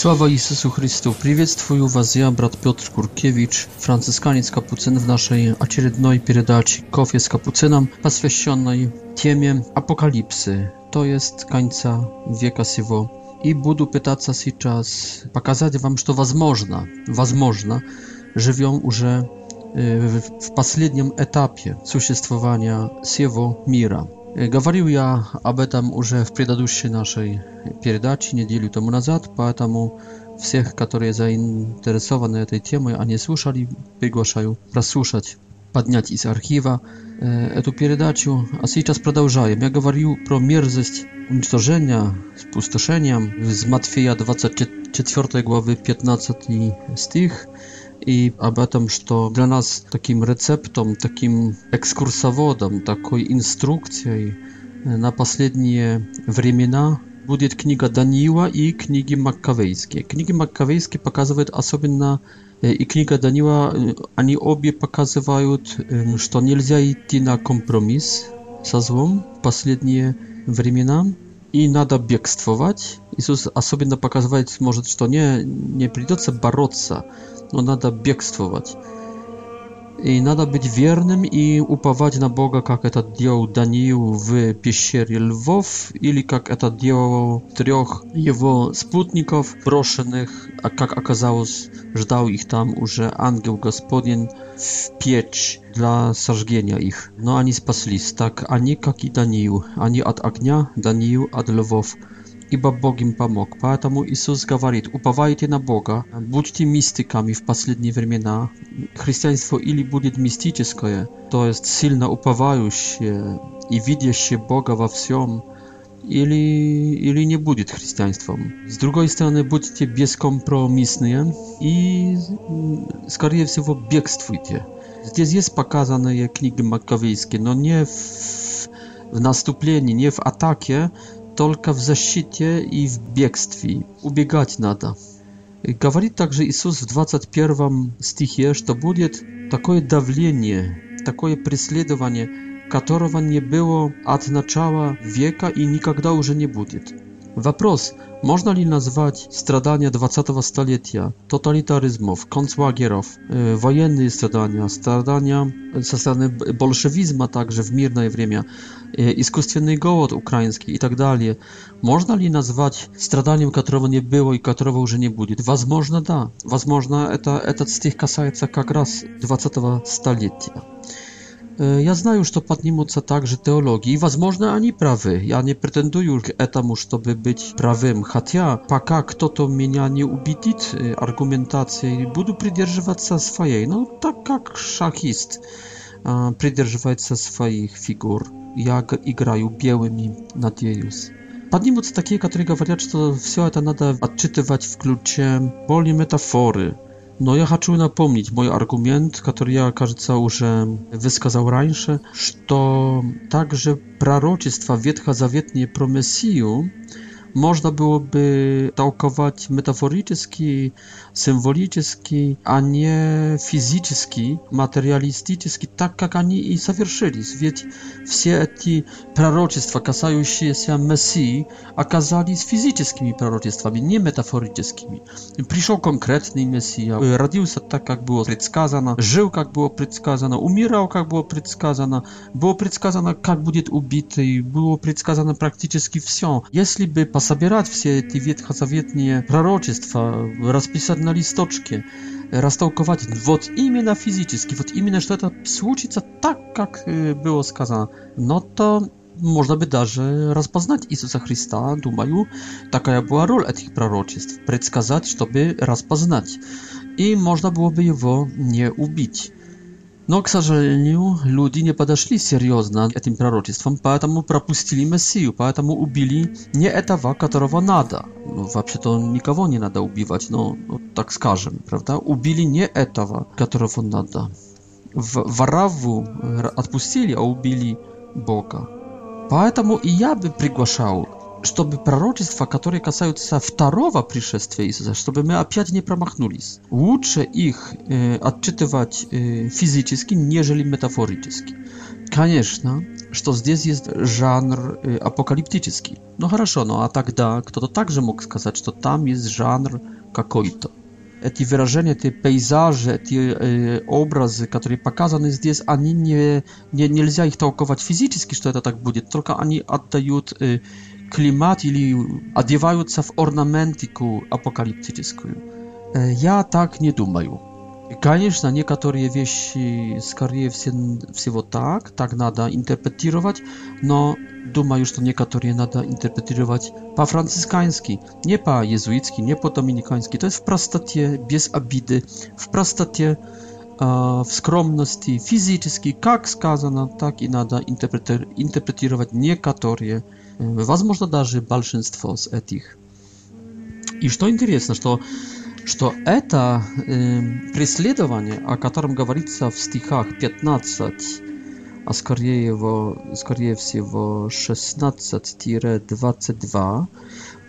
Sława Jezusu Chrystu, przywitaj was ja, brat Piotr Kurkiewicz, franciszkaniec kapucyn w naszej acierednej передаczy Kofie z kapucynem, poświęconej temie apokalipsy, to jest końca wieka siewo I budu pytać się si czas, pokazać wam, że to was można, was można, żywią już y, w, w, w etapie существowania siewo mira. Говорил я об этом уже в предыдущей нашей передаче неделю тому назад, поэтому всех, которые заинтересованы этой темой, они слушали, приглашаю прослушать, поднять из архива эту передачу. А сейчас продолжаем. Я говорил про мерзость уничтожения с пустошением из Матфея 24 главы 15 стих i aby tym, że dla nas takim receptą, takim ekskursowodem, takiej instrukcją e, na ostatnie времена będzie kniga Daniła i książki Makkawejskie. Książki Makkawejskie pokazują особенно i kniga Daniła, oni obie pokazują, że nie można iść na kompromis ze złem w ostatnie времена i nada biegstwować, Jezus, a sobie napakazywać może, czy to nie, nie pridoce baroca, no nada biegstwować. И надо быть верным и уповать на Бога, как это делал Даниил в пещере львов, или как это делал трех его спутников, брошенных, а как оказалось, ждал их там уже ангел Господень в печь для сожжения их. Но они спаслись, так они, как и Даниил, они от огня, Даниил от львов ибо Бог им помог. Поэтому Иисус говорит, уповайте на Бога, будьте мистиками в последние времена. Христианство или будет мистическое, то есть сильно уповающее и видящее Бога во всем, или, или не будет христианством. С другой стороны, будьте бескомпромиссные и, скорее всего, бегствуйте. Здесь есть показанные книги Маковейские, но не в, в наступлении, не в атаке, только в защите и в бегстве. Убегать надо. Говорит также Иисус в 21 стихе, что будет такое давление, такое преследование, которого не было от начала века и никогда уже не будет. Вопрос, можно ли назвать страдания 20 столетия, тоталитаризмов, концлагеров, э, военные страдания, страдания со стороны большевизма также в мирное время, э, искусственный голод украинский и так далее, можно ли назвать страданием, которого не было и которого уже не будет? Возможно, да. Возможно, это, этот стих касается как раз 20 столетия. E, ja znaję już to Patnimoca także teologii, возможно, ani prawy. Ja nie pretenduję że etamu, żeby być prawym. Chatia, paka, kto to mnie nie ubitit e, argumentacji, budu przydierżywać się swojej. No, tak jak szachist przydierżywać się swoich figur. Jak igrają białymi nad jejus. Patnimoca takie, które mówią, to wszystko to nada odczytywać w klucie wolnej metafory. Но я хочу напомнить мой аргумент, который я, кажется, уже высказал раньше, что также пророчества ветхозаветные про Мессию można byłoby tałkować metaforyczny, symboliczny, a nie fizyczny, materialistyczny, tak jak oni i zawierzyli. Wiecie, wszystkie te proroctwa kasające się Mesji okazali się fizycznymi proroctwami, nie metaforycznymi. Przyszedł konkretny Messia, radził się tak, jak było przedskazano, żył, jak było przedskazano, umierał, jak było przedskazano, było przedskazano, jak będzie ubity, było przedskazano praktycznie wszystko. Jeśli by собирать все эти ветхозаветные пророчества, расписать на листочке, растолковать вот именно физически, вот именно что это случится так, как было сказано, но то можно бы даже распознать Иисуса Христа, думаю, такая была роль этих пророчеств, предсказать, чтобы распознать, и можно было бы его не убить. Но, к сожалению, люди не подошли серьезно к этим пророчествам, поэтому пропустили Мессию, поэтому убили не этого, которого надо. Ну, вообще-то никого не надо убивать, но ну, так скажем, правда? Убили не этого, которого надо. В Вараву э, отпустили, а убили Бога. Поэтому и я бы приглашал чтобы пророчества, которые касаются второго пришествия Иисуса, чтобы мы опять не промахнулись. Лучше их э, отчитывать э, физически, нежели метафорически. Конечно, что здесь есть жанр э, апокалиптический. Ну хорошо, ну а тогда кто-то также мог сказать, что там есть жанр какой-то. Эти выражения, эти пейзажи, эти э, образы, которые показаны здесь, они не, не, нельзя их толковать физически, что это так будет, только они отдают э, климат или одеваются в орнаментику апокалиптическую. Я так не думаю. Конечно, некоторые вещи, скорее всего, так, так надо интерпретировать, но думаю, что некоторые надо интерпретировать по-францискански, не по-езуитски, не по-доминикански. То есть в простоте, без обиды, в простоте, в скромности, физически, как сказано, так и надо интерпретировать некоторые вещи. возможно даже большинство из этих. И что интересно, что что это э, преследование, о котором говорится в стихах 15, а скорее, его, скорее всего 16-22,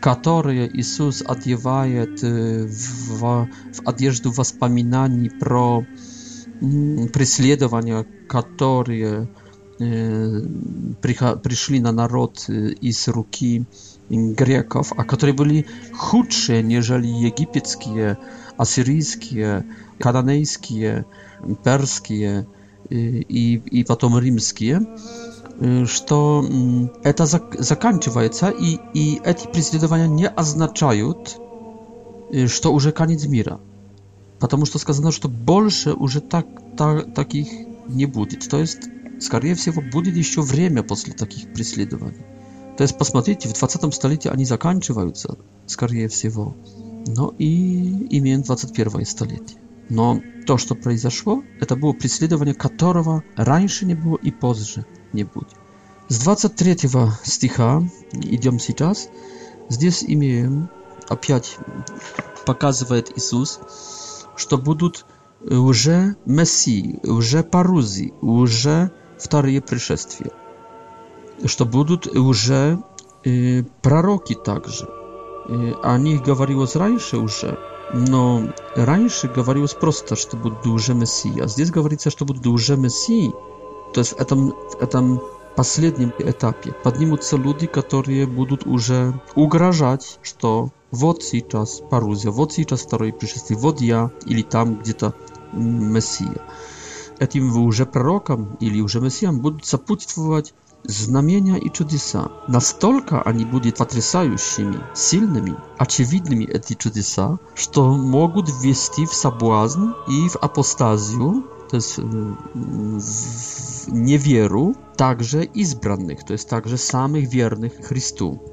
которые Иисус одевает э, в, в одежду воспоминаний про э, преследования, которые пришли на народ из руки греков, а которые были худшие, нежели египетские, ассирийские, кананейские, перские и, и потом римские, что это заканчивается, и, и эти преследования не означают, что уже конец мира. Потому что сказано, что больше уже так, так, таких не будет. То есть Скорее всего, будет еще время после таких преследований. То есть, посмотрите, в 20 столетии они заканчиваются, скорее всего, но и имеем 21 столетие. Но то, что произошло, это было преследование, которого раньше не было и позже не будет. С 23 стиха идем сейчас. Здесь имеем, опять показывает Иисус, что будут уже мессии, уже парузи, уже вторые пришествия. Что будут уже э, пророки также. Э, о них говорилось раньше уже, но раньше говорилось просто, что будут уже Мессии. А здесь говорится, что будут уже Мессии. То есть в этом, в этом последнем этапе поднимутся люди, которые будут уже угрожать, что вот сейчас парузия, вот сейчас второе пришествие, вот я или там где-то Мессия. Этим вы уже пророкам или уже мессиям будут сопутствовать знамения и чудеса. Настолько они будут потрясающими, сильными, очевидными эти чудеса, что могут ввести в соблазн и в апостазию, то есть в неверу, также избранных, то есть также самых верных Христу.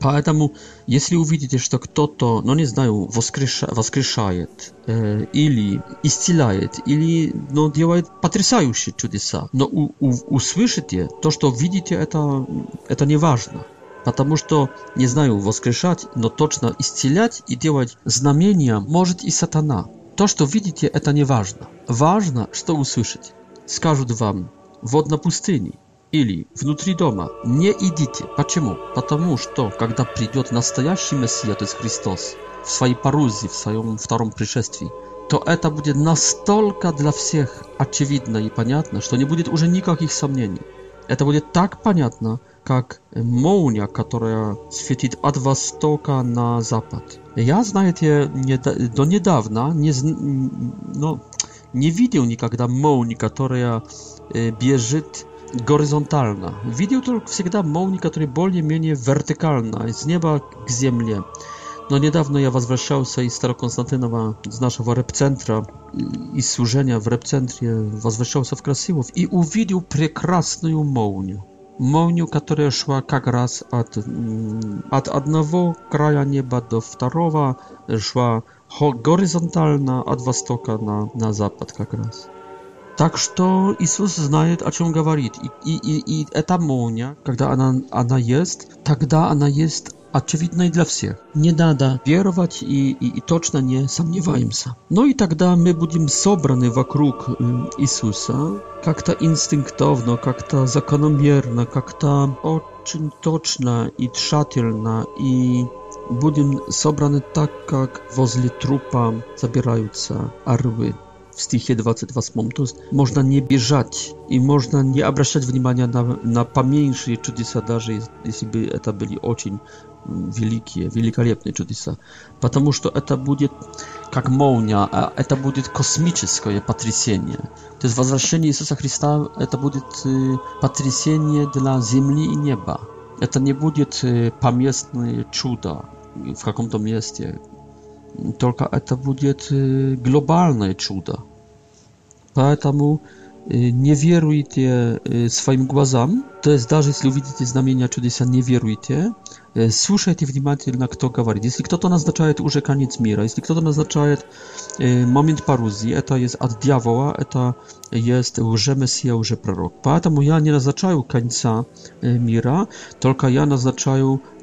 Поэтому, если увидите, что кто-то, ну не знаю, воскреша, воскрешает э, или исцеляет, или ну, делает потрясающие чудеса, но у, у, услышите то, что видите, это, это не важно. Потому что, не знаю, воскрешать, но точно исцелять и делать знамения может и сатана. То, что видите, это не важно. Важно, что услышите. Скажут вам, вот на пустыне, или внутри дома не идите. Почему? Потому что, когда придет настоящий Мессия, то есть Христос, в своей парузе, в своем втором пришествии, то это будет настолько для всех очевидно и понятно, что не будет уже никаких сомнений. Это будет так понятно, как молния, которая светит от востока на запад. Я, знаете, не, до недавно не, ну, не видел никогда молнии, которая э, бежит горизонтально. Видеотолк всегда молнии, которые более-менее вертикально, с неба к земле. No niedawno ja возвращался из Староконстантинова, z naszego репцентра, из служения в репцентре, возвращался в Красилов и увидел прекрасную молнию. Молнию, которая шла как раз от, от одного края неба до второго, шла горизонтально от востока на, на запад как раз. Так что Иисус знает, о чем говорит. И, и, и эта молния, когда она, она есть, тогда она есть очевидной для всех. Не надо веровать и, и, и точно не сомневаемся. Но и тогда мы будем собраны вокруг Иисуса как-то инстинктовно, как-то закономерно, как-то очень точно и тщательно и будем собраны так, как возле трупа собираются орлы w stichie 22 smomtus, można nie bieżać i można nie obracać внимания na, na pamiętsze cudzysa, nawet jeśli byli ocień mm, wielkie, wielkolepne cudzysa. Ponieważ to będzie jak mołnia, a to będzie kosmiczne patrycienie. To jest Jezusa Chrystusa, to będzie y, patrycienie dla ziemi i nieba. To nie będzie y, pamiętne cuda w jakimś to miejscu, tylko to będzie y, globalne cuda. Dlatego y, nie wierujcie y, swoim głazam. To jest, nawet jeśli widzicie znamienia cudesa, nie wierujcie. Słuchajcie внимательно, kto mówi. Jeśli kto to oznacza, to już koniec Jeśli kto to oznacza, moment paruzji, to jest od diabła, to jest już Mesja, już prorok. Dlatego ja nie oznacza końca świata, tylko ja oznacza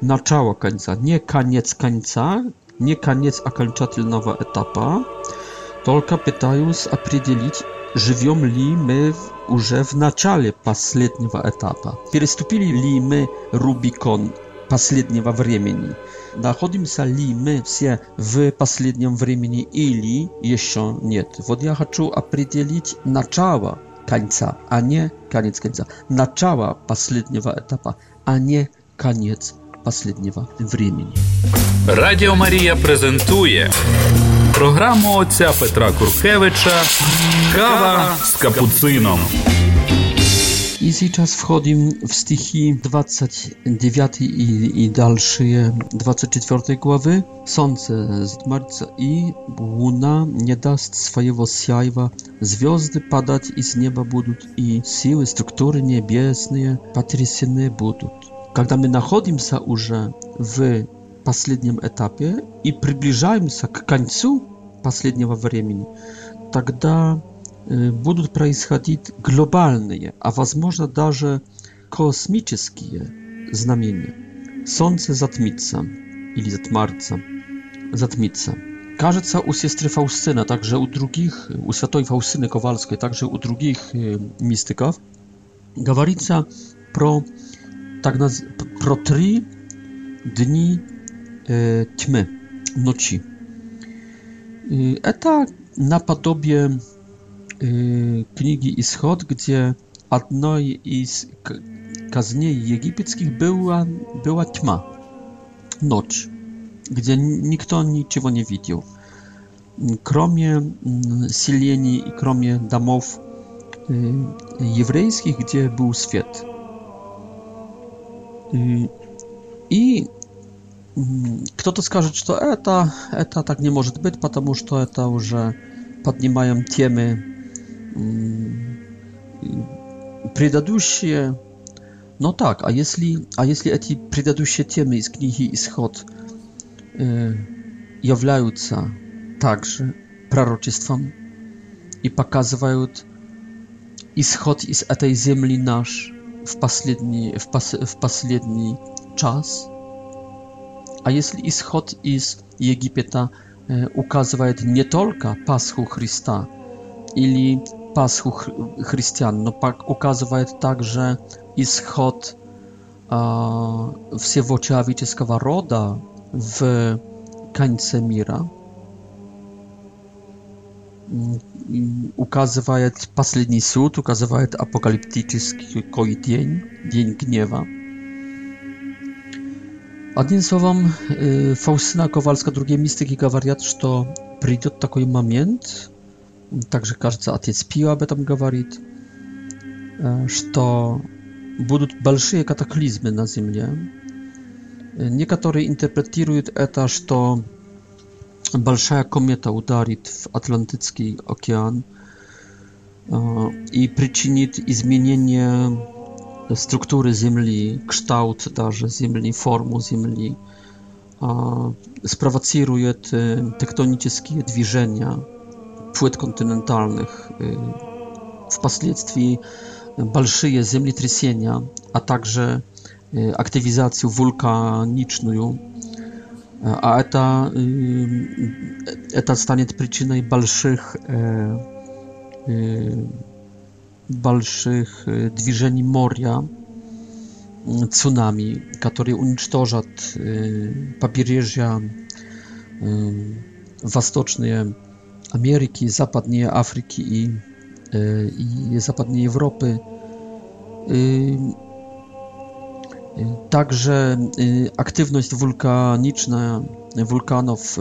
na czoło końca. Nie koniec końca, не конец окончательного этапа, только пытаюсь определить, живем ли мы уже в начале последнего этапа, переступили ли мы Рубикон последнего времени, находимся ли мы все в последнем времени или еще нет. Вот я хочу определить начало конца, а не конец конца. Начало последнего этапа, а не конец последнего времени. Радіо Марія презентує програму отця Petra Куркевича Kawa z капуцином. I teraz wchodzimy w stichy 29 i, i dalsze 24 głowy. Słońce zmarca i luna nie dast swojego siajwa. Związdy padać i z nieba będą i siły, struktury niebieskie potrzęsione będą. Kiedy my znajdujemy się już w последнем этапе и приближаемся к концу последнего времени, тогда будут происходить глобальные, а возможно даже космические знамения. Солнце затмится или затмарится, затмится. Кажется, у сестры Фауstyny, также у других, у Святой Фауstyny Ковальской, также у других мистиков, говорится про, так, про три дни E, tmy, noci. E, Eta napadobie e, knigi Ischod, gdzie jednej z kaznie egipskich była, była tma, noc, gdzie nikt niczego nie widział. Kromie mm, silieni i kromie domów jewryjskich, gdzie był świat. I Кто-то скажет, что это, это так не может быть, потому что это уже поднимаем темы предыдущие. Но так, а если, а если эти предыдущие темы из книги Исход э, являются также пророчеством и показывают исход из этой земли наш в последний, в пос, в последний час, a jeśli schod z Egipta e, ukazuje nie tylko paschu Chrysta, ili paschu chrześcijan, no pak ukazuje także schod wszystkiego człowieczeskiego w końcu mira. Ukazuje ostatni sąd, ukazuje apokaliptyczny dzień, dzień gniewa. Одним словом, Фаустина Ковальска, другие мистики говорят, что придет такой момент, также, кажется, отец Пио об этом говорит, что будут большие катаклизмы на Земле. Некоторые интерпретируют это, что большая комета ударит в Атлантический океан и причинит изменение struktury ziemli, kształt także ziemli, formu ziemli, sprowocuje te tektonickie движenia płyt kontynentalnych, y, w pasliectwi balszyje ziemli trysienia, a także y, aktywizację wulkaniczną, a eta, y, eta stanie przyczyną balszych e, больших движений моря, цунами, которые уничтожат побережья Восточной Америки, Западной Африки и, и Западной Европы. Także aktywność wulkaniczna wulkanów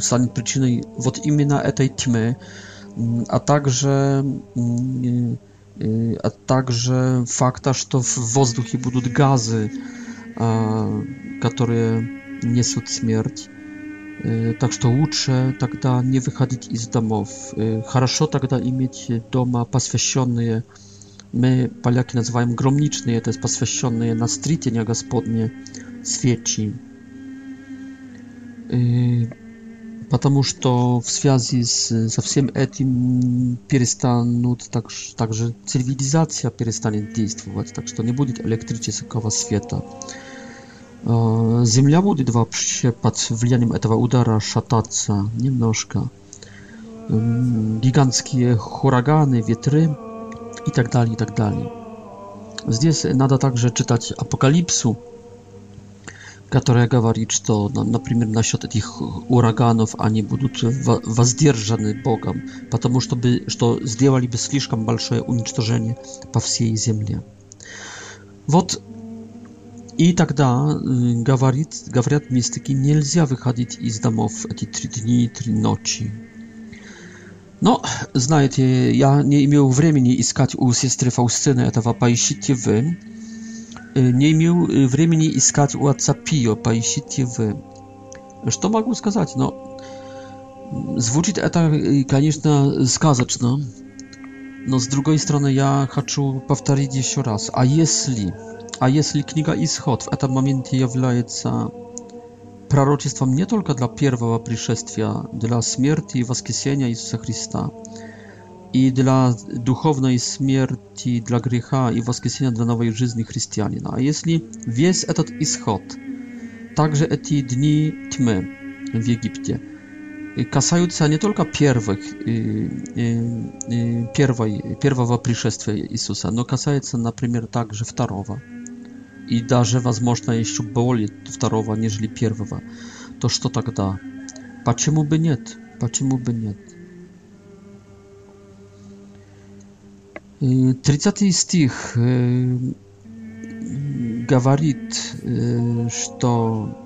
stanie przyczyną od imienia tej tmy, a także a также факта, что в воздухе будут газы, которые несут смерть. Так что лучше тогда не выходить из домов. Хорошо тогда иметь дома посвященные, мы, поляки, называем громничные, то есть посвященные на стритение Господне свечи потому что в связи с, со всем этим перестанут так, также цивилизация перестанет действовать, так что не будет электрического света. Земля будет вообще под влиянием этого удара шататься немножко. Гигантские хураганы, ветры и так далее, и так далее. Здесь надо также читать Апокалипсу, которые говорит, что, например, насчет этих ураганов они будут воздержаны Богом, потому что, бы, что сделали бы слишком большое уничтожение по всей земле. Вот и тогда говорит, говорят мистики, нельзя выходить из домов эти три дни и три ночи. Но, знаете, я не имел времени искать у сестры Фаустины этого, поищите вы не имел времени искать у отца Пио, поищите вы. Что могу сказать? Но звучит это, конечно, сказочно. Но с другой стороны, я хочу повторить еще раз. А если, а если книга Исход в этом моменте является пророчеством не только для первого пришествия, для смерти и воскресения Иисуса Христа, i dla duchownej śmierci, dla grzecha i woskiesienia dla nowej żyzny chrześcijanina. A jeśli jest etat ischot, także eti dni tmy w Egipcie, kasajuca nie tylko pierwszych, y, y, y, pierwszej, pierwszego przyszestwa Jezusa, no kasajuca na przykład także wtarowa i darze возможно jeszcze boli wtarowa, niżeli pierwowa, to co tak da? Dlaczego by nie? Dlaczego by nie? 30 стих э, говорит, э, что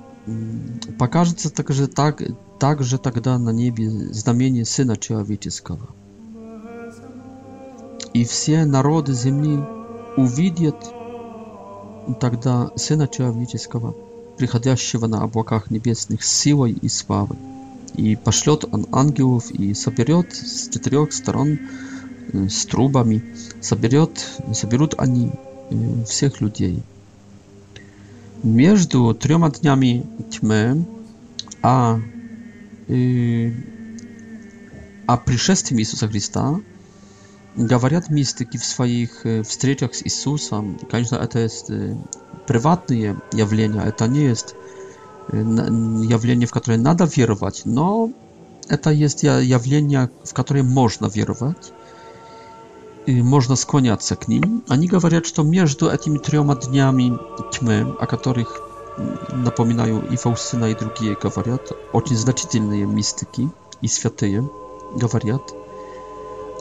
покажется также, так, также тогда на небе знамение Сына Человеческого. И все народы земли увидят тогда Сына Человеческого, приходящего на облаках небесных силой и славой. И пошлет он ангелов и соберет с четырех сторон с трубами, соберет, соберут они всех людей. Между тремя днями тьмы, а, э, а пришествием Иисуса Христа, говорят мистики в своих встречах с Иисусом, конечно, это есть приватные явления, это не есть явление, в которое надо веровать, но это есть явление, в которое можно веровать. Y, można skłaniać się k nim. Oni mówią, że to między tymi trzema dniami tmy, a których mm, napominają i Faustyna, i drugie mówią, bardzo znaczące mistyki i świętyje gawariat,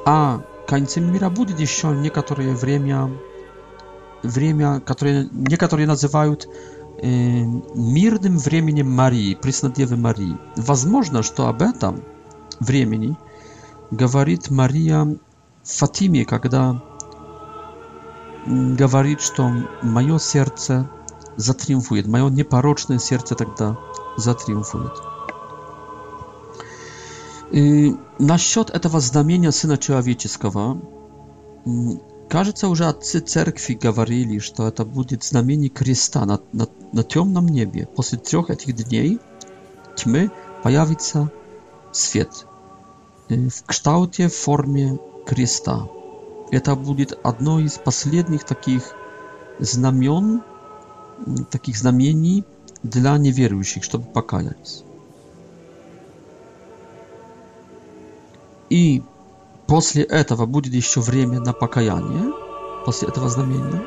a kańcem końcem mira będzie jeszcze niektóre czas, które niektórzy nazywają y, mirnym czasem Marii, Prysnadiewy Marii. Możliwe, że to o tym czasie mówi Maria в Фатиме, когда говорит, что мое сердце затриумфует, мое непорочное сердце тогда затриумфует. И насчет этого знамения Сына Человеческого, кажется, уже отцы церкви говорили, что это будет знамение креста на, на, на темном небе. После трех этих дней тьмы появится свет в кштауте, в форме креста. Это будет одно из последних таких знамен, таких знамений для неверующих, чтобы покаялись. И после этого будет еще время на покаяние, после этого знамения,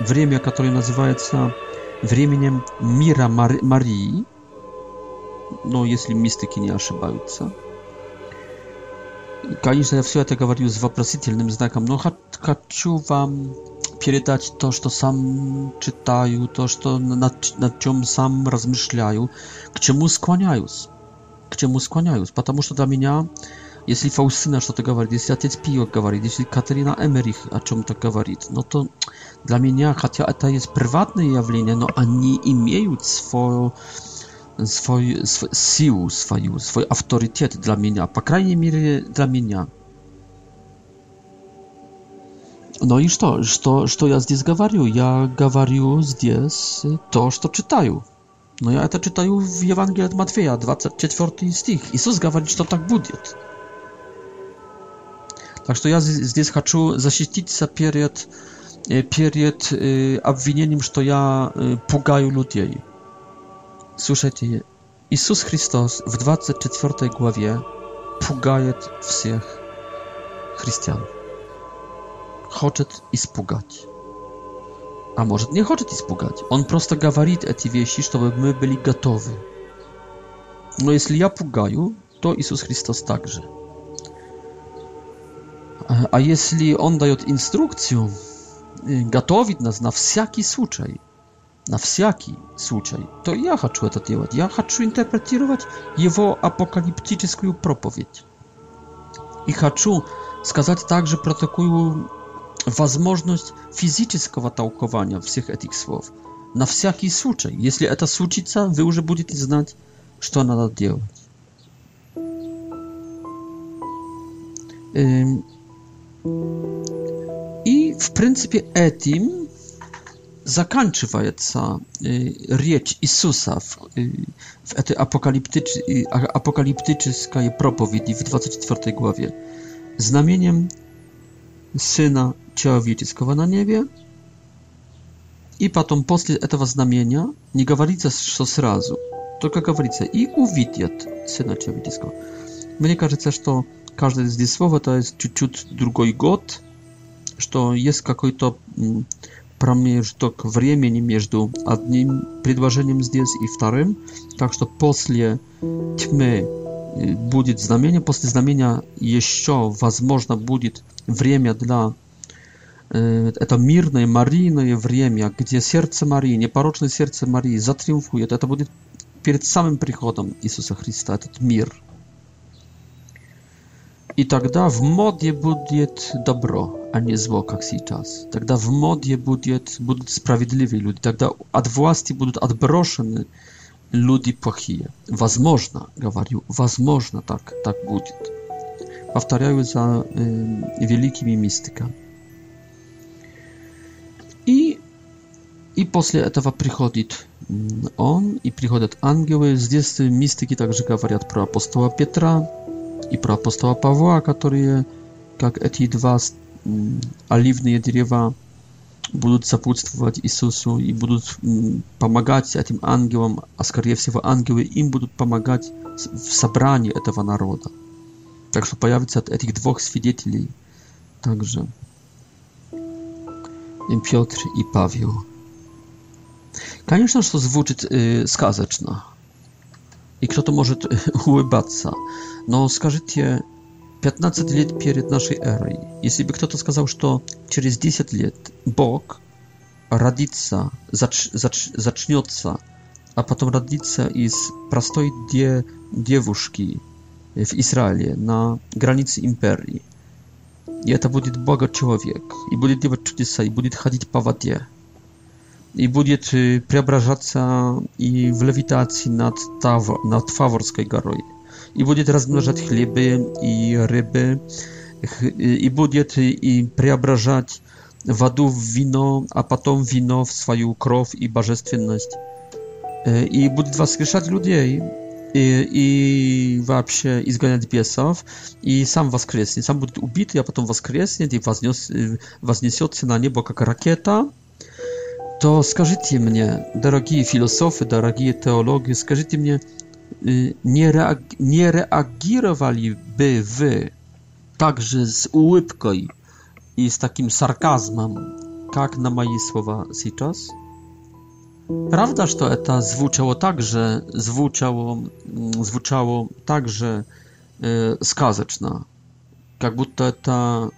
время, которое называется временем мира Марии, но если мистики не ошибаются – Конечно, все это говорю с вопросительным знаком, но хочу вам передать то, что сам читаю, то, что над, над чем сам размышляю, к чему склоняюсь. К чему склоняюсь, потому что для меня, если Фаустина что-то говорит, если отец Пио говорит, если Катерина Эмерих о чем-то говорит, но то для меня, хотя это есть приватные явления, но они имеют свое swój, swój siłę, swoją, swój autorytet dla mnie, a po krajnej mierze dla mnie. No i to, Co, to ja здесь говорю? Ja говорю здесь to, co czytaju. No ja to czytaju w Ewangelii Matwieja, 24 stich. Jezus mówi, tak tak że to tak będzie. Także że ja здесь хочу защитить się перед że обвинением, что я пугаю людей słyszycie Jezus Chrystus w 24 głowie pugaje wszystkich chrześcijan. i spugać, A może nie i spugać. On prosto mówi te rzeczy, żeby my byli gotowi. No jeśli ja pugaju, to Jezus Chrystus także. A jeśli on daje instrukcję, y, gotowi nas na wszelki przypadek, на всякий случай, то я хочу это делать. Я хочу интерпретировать его апокалиптическую проповедь. И хочу сказать также про такую возможность физического толкования всех этих слов. На всякий случай. Если это случится, вы уже будете знать, что надо делать. И в принципе этим заканчивается речь Иисуса в, в этой апокалиптич, апокалиптической проповеди в 24 главе знамением Сына Человеческого на небе. И потом после этого знамения не говорится, что сразу, только говорится и увидят Сына Человеческого. Мне кажется, что каждое здесь слово то есть чуть-чуть другой год, что есть какой-то промежуток времени между одним предложением здесь и вторым. Так что после тьмы э, будет знамение, после знамения еще, возможно, будет время для... Э, это мирное, марийное время, где сердце Марии, непорочное сердце Марии затриумфует. Это будет перед самым приходом Иисуса Христа, этот мир – И тогда в моде будет добро, а не зло, как сейчас. Тогда в моде будет, будут справедливые люди. Тогда от власти будут отброшены люди плохие. Возможно, говорю, возможно так, так будет. Повторяю за э, великими мистиками. И, и после этого приходит он, и приходят ангелы. Здесь мистики также говорят про апостола Петра, и про апостола Павла, которые, как эти два оливные дерева, будут сопутствовать Иисусу и будут помогать этим ангелам, а скорее всего ангелы им будут помогать в собрании этого народа. Так что появится от этих двух свидетелей также Петр и Павел. Конечно, что звучит э, сказочно. и кто-то может улыбаться. Но скажите, 15 лет перед нашей эрой, если бы кто-то сказал, что через 10 лет Бог родится, зач, зач, зачнется, а потом родится из простой де, девушки в Израиле на границе империи. И это будет Бога человек, и будет делать чудеса, и будет ходить по воде. i będzie przeobrażać i w lewitacji nad, Tawo, nad Faworskiej Garoj. I będzie rozmnażać chleby i ryby. I będzie i przeobrażać wodę w wino, a potem wino w swoją krew i bożestwienność. E, I będzie wskrzeszać ludzi i, i w ogóle izganiać I sam wskrzesnie. Sam będzie ubity, a potem wskrzesnie i e, wzniesie się na niebo jak rakieta то скажите мне, дорогие философы, дорогие теологи, скажите мне, не, реаг... не реагировали бы вы также с улыбкой и с таким сарказмом, как на мои слова сейчас? Prawda, że to zwuczało także, zwuczało, zwuczało także e, skazeczna. Как будто это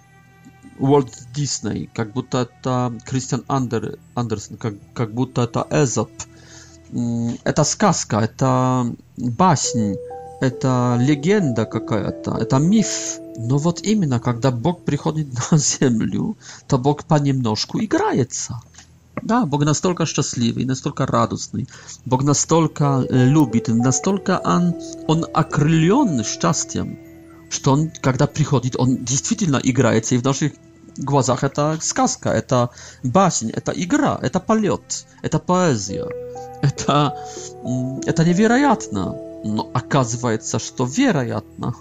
Walt Disney, как будто это Кристиан Андер, Андерсон, как, как будто это Эзоп. Это сказка, это баснь, это легенда какая-то, это миф. Но вот именно, когда Бог приходит на землю, то Бог понемножку играется. Да, Бог настолько счастливый, настолько радостный, Бог настолько э, любит, настолько он, он окрылен счастьем, что он, когда приходит, он действительно играется и в наших глазах это сказка, это басень, это игра, это полет, это поэзия. Это, это невероятно, но оказывается, что вероятно.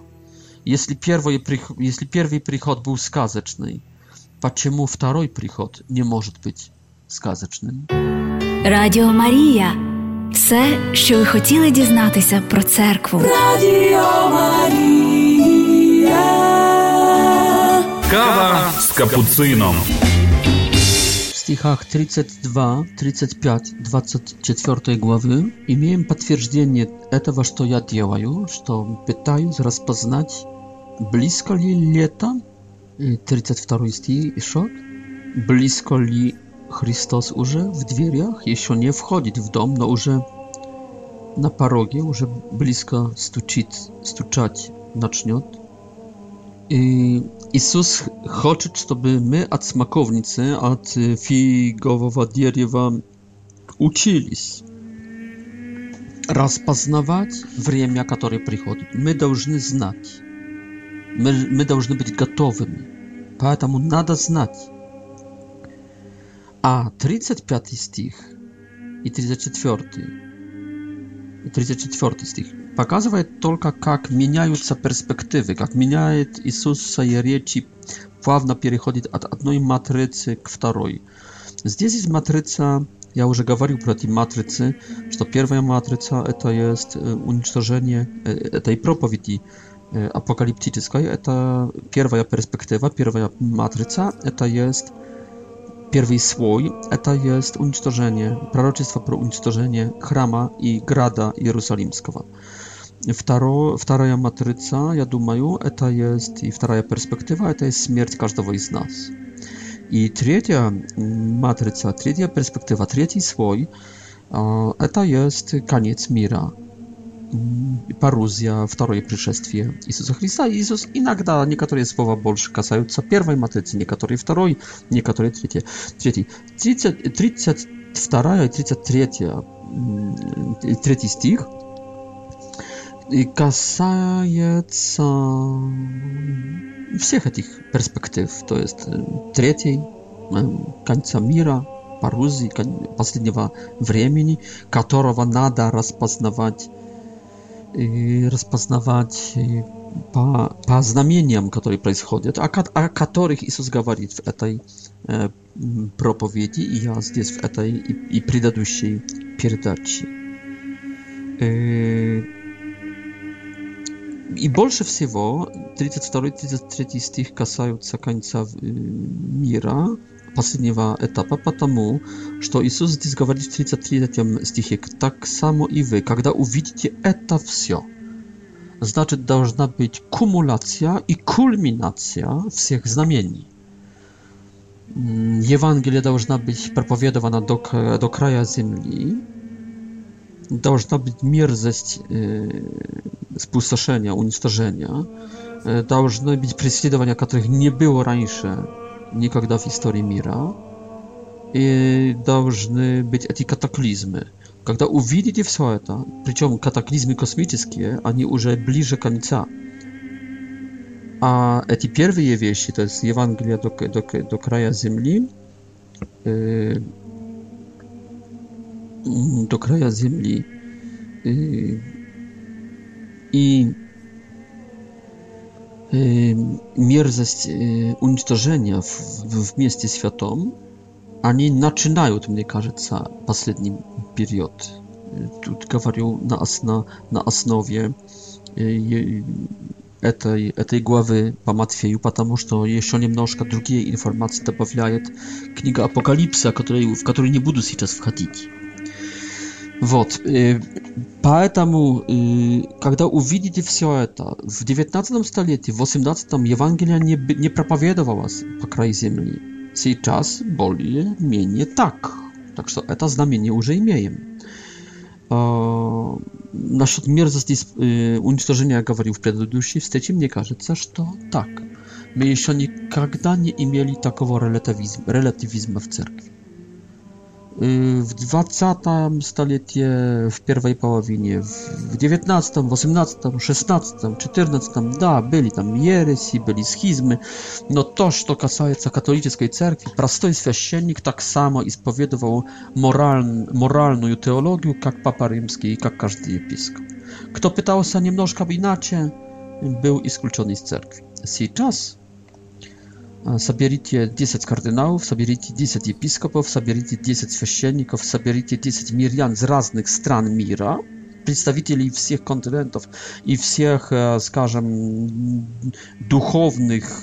Если первый, приход, если первый приход был сказочный, почему второй приход не может быть сказочным? Радио Мария. все, что вы хотели дознаться про Церковь. Радіо Марія. Kawa z kapucyną. W stichach 32, 35, 24 głowy i miałem potwierdzenie tego, co ja działaję, że pytają, zaraz poznać, blisko li lata, 32 y, szok. blisko li Chrystus już w drzwiach, on nie wchodzi w dom, no już na parogie, już blisko stuczyć, stuczać, zacznie. I y, Jezus chce, żeby my od smakownicy, od figowego drzewa uczyli rozpoznawać время, które przychodzi. My должны znać. My, my должны być gotowymi. Поэтому надо znać. A 35 stich i 34. 34 stich показывает только, как меняются перспективы, как меняет Иисус свои речи, плавно переходит от одной матрицы к второй. Здесь есть матрица, я уже говорил про эти матрицы, что первая матрица это есть уничтожение этой проповеди апокалиптической, это первая перспектива, первая матрица, это есть Pierwszy słój to jest unicztorzenie, proroctwo pro unicztorzenie chrama i grada jerozolimskiego. Второ, вторая матрица, я думаю, это есть и вторая перспектива, это есть смерть каждого из нас. И третья матрица, третья перспектива, третий слой, это есть конец мира, парузия, второе пришествие Иисуса Христа. Иисус иногда некоторые слова больше касаются первой матрицы, некоторые второй, некоторые третьей. Третий. 30, 32 и 33 третий стих – и касается всех этих перспектив, то есть третьей конца мира, Парузи, последнего времени, которого надо распознавать и распознавать по, по знамениям, которые происходят, о, о которых Иисус говорит в этой э, проповеди, и я здесь в этой и, и предыдущей передаче. Э, И больше всего 32-33 стих касаются конца мира, последнего этапа, потому что Иисус здесь говорит в 33 стихе, так само и вы, когда увидите это все, значит должна быть kumulacja i kulminacja всех znamieni. Ewangelia должна być propowiadowana do, do kraja ziemi, Должна быть мерзость э, спустошения, уничтожения. Э, должны быть преследования, которых не было раньше никогда в истории мира. И должны быть эти катаклизмы. Когда увидите все это, причем катаклизмы космические, они уже ближе к конца. А эти первые вещи, то есть Евангелие до, до, до края Земли, э, do kraja ziemi y, i y, mierześć y, unicestwienia w, w, w mieście światom, ani zaczynają, to mnie każe, ostatni period. Tu mówią na, asna, na osnowie e tej, e tej głowy po Matwieju, ponieważ to jeszcze niemnożka drugiej informacji dopowiada Kniga Apokalipsa, w której nie będę teraz wchodzić. Вот. Поэтому, когда увидите все это, в 19 столетии, в 18 Евангелие не, не проповедовалось по краю земли. Сейчас более-менее так. Так что это знамение уже имеем. Насчет мерзости уничтожения я говорил в предыдущей встрече, мне кажется, что так. Мы еще никогда не имели такого релятивизма, релятивизма в церкви. Y, w 20 stulecie, w pierwszej połowinie, w 19, 18, 16, 14, da, byli tam ереси, byli schizmy. No to, co касается katolickiej cerkwi, prosty święcennik tak samo исповедовал moraln, moralną teologię, jak Papa Rzymski i jak każdy episkop. Kto pytał się немножко inaczej, był wykluczony z cerkwi. Сейчас Соберите 10 кардиналов, соберите 10 епископов, соберите 10 священников, соберите 10 мирян z разных стран мира, представителей всех континентов и всех, скажем, духовных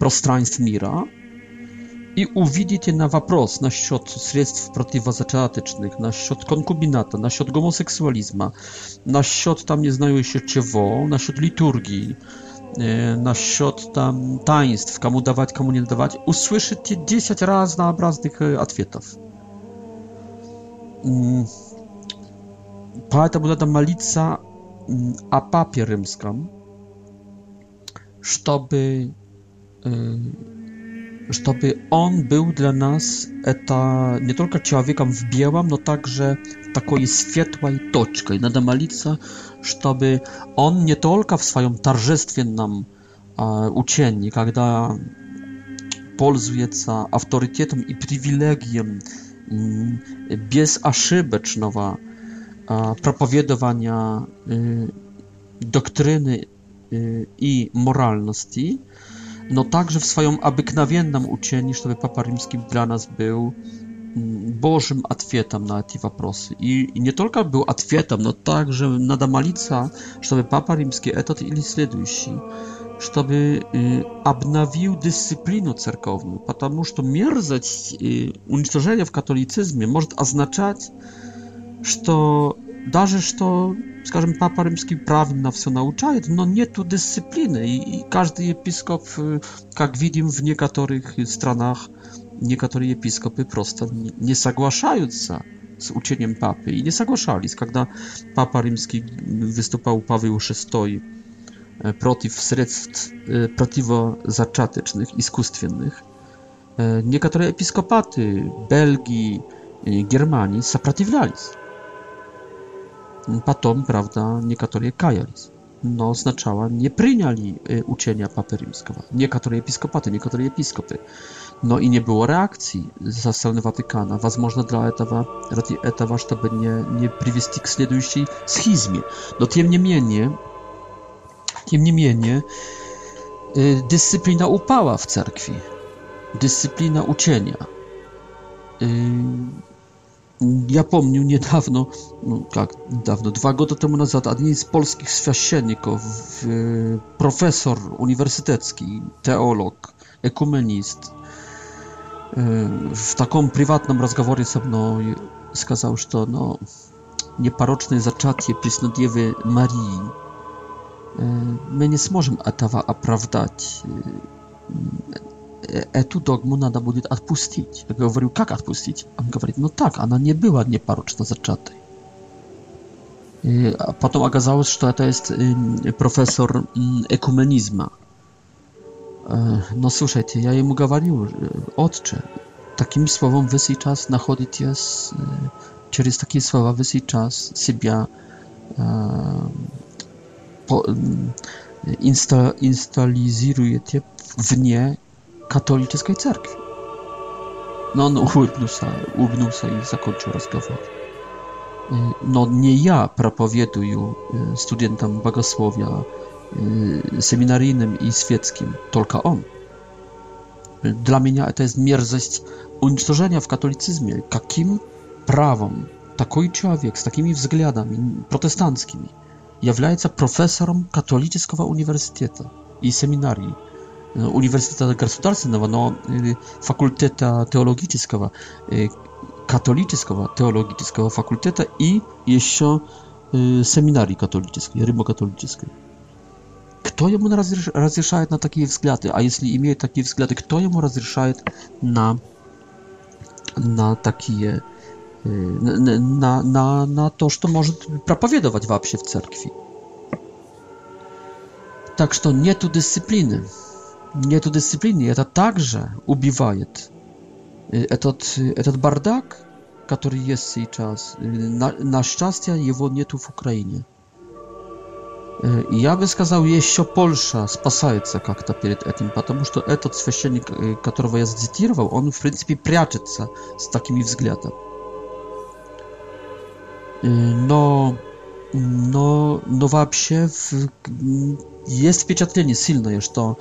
пространств мира и увидите на вопрос насчет средств противозачаточных, насчет конкубината, насчет гомосексуализма, насчет там не знаю еще чего, насчет литургии, насчет там таинств, кому давать, кому не давать, услышите 10 разнообразных ответов. Поэтому надо молиться о Папе Римском, чтобы żeby On był dla nas eta, nie tylko człowiekiem w białym, no także takiej światłej toczkiej. Nada malica, żeby On nie tylko w swoim tarżestwiennym e, uczeniu, kiedy пользуется авторитетом и привилегием безошибочного проповедования doktryny e, i moralności no także w swoją aby abyknawienną ucieni, żeby papa rzymski dla nas był mm, Bożym atwietem na te prosy. I, nie tylko był atwietem, no także nada malica, żeby papa rzymski etat ili следующий, żeby abnawił y, dyscyplinę cerkowną, ponieważ to mierzeć y, unicestwienie w katolicyzmie może oznaczać, że даже że скажем, Папа Римский правильно все научает, но нету дисциплины. И, и каждый епископ, как видим в некоторых странах, некоторые епископы просто не соглашаются z uczeniem papy i nie zagłaszali. Kiedy papa rzymski występował Paweł VI e, przeciw sredstw e, i iskustwiennych, e, niektóre episkopaty Belgii, Germanii zapratiwlali patom, prawda, niekatorie kajalis, no oznaczała nie pryniali y, uczenia papy rzymskiego, niektóre episkopaty, niektóre episkopy. No i nie było reakcji ze strony Watykana. Возможно, dla etawa ради этого, чтобы nie не привести к следующей схизме. Но tym не менее, тем dyscyplina upała w cerkwi. Dyscyplina uczenia y, ja pomnił niedawno, no jak dawno, dwa godziny temu nazad, a jeden z polskich świaśnieników, profesor uniwersytecki, teolog, ekumenist, yy, w takim prywatnym rozmowie ze mną skazał, że to no, nieparoczne zaczatie Pisnodiewy Marii. Yy, my nie możemy etawa oprawdać эту догму надо будет отпустить. Я говорю, как отпустить? Он говорит, ну так, она не была непорочно зачатой. И потом оказалось, что это есть профессор экуменизма. No słuchajcie, ja jemu mówił, odcze, takim słowom wy сейчас находите, через takie słowa wy сейчас себя инсталлизируете вне katolickiej cerkwi. No on uchłypnął się i zakończył rozmowę. Y, no nie ja propowieduję y, studentom bogosłowia y, seminaryjnym i świeckim, tylko on. Dla mnie to jest mierześć unicestwienia w katolicyzmie. Jakim prawem taki człowiek z takimi wzglądami protestanckimi jest profesorem katolickiego uniwersytetu i seminarii? Uniwersytetu Gospodarczego, no, no, no y, Fakulteta Teologicznego, y, katolicka Teologicznego Fakulteta i jeszcze y, Seminarii Katolickiego, Rymokatolickiego. Kto jemu rozrzeszaje na takie względy? A jeśli imieje takie względy, kto jemu rozrzeszaje na, na takie. Na, na, na, to, co może propowiadować w w cerkwi. Tak, że nie tu dyscypliny нету дисциплины, это также убивает. Этот, этот бардак, который есть сейчас, на, на счастье его нету в Украине. Я бы сказал, еще Польша спасается как-то перед этим, потому что этот священник, которого я цитировал, он, в принципе, прячется с такими взглядами. Но, но, но вообще в, есть впечатление сильное, что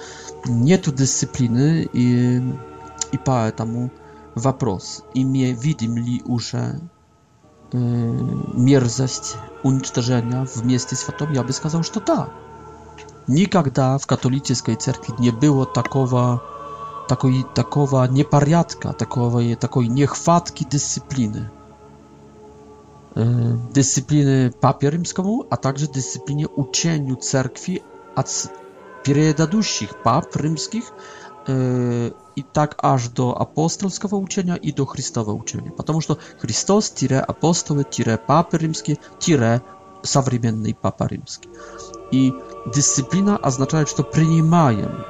nie tu dyscypliny i i poetamu wapros i mnie widim li usze y, mierześć uniczterzenia w mieście światowym, ja by skazał, że to ta. Nigdy w katolickiej cerkwi nie było takowa takiej takowa niepariatka, takowej takiej niechwatki dyscypliny. Y, dyscypliny papierymską, a także dyscyplinie ucieniu cerkwi предыдущих пап римских, и так аж до апостольского учения и до Христового учения. Потому что Христос-апостолы-папы римские-современный папа римский. И дисциплина означает, что принимаем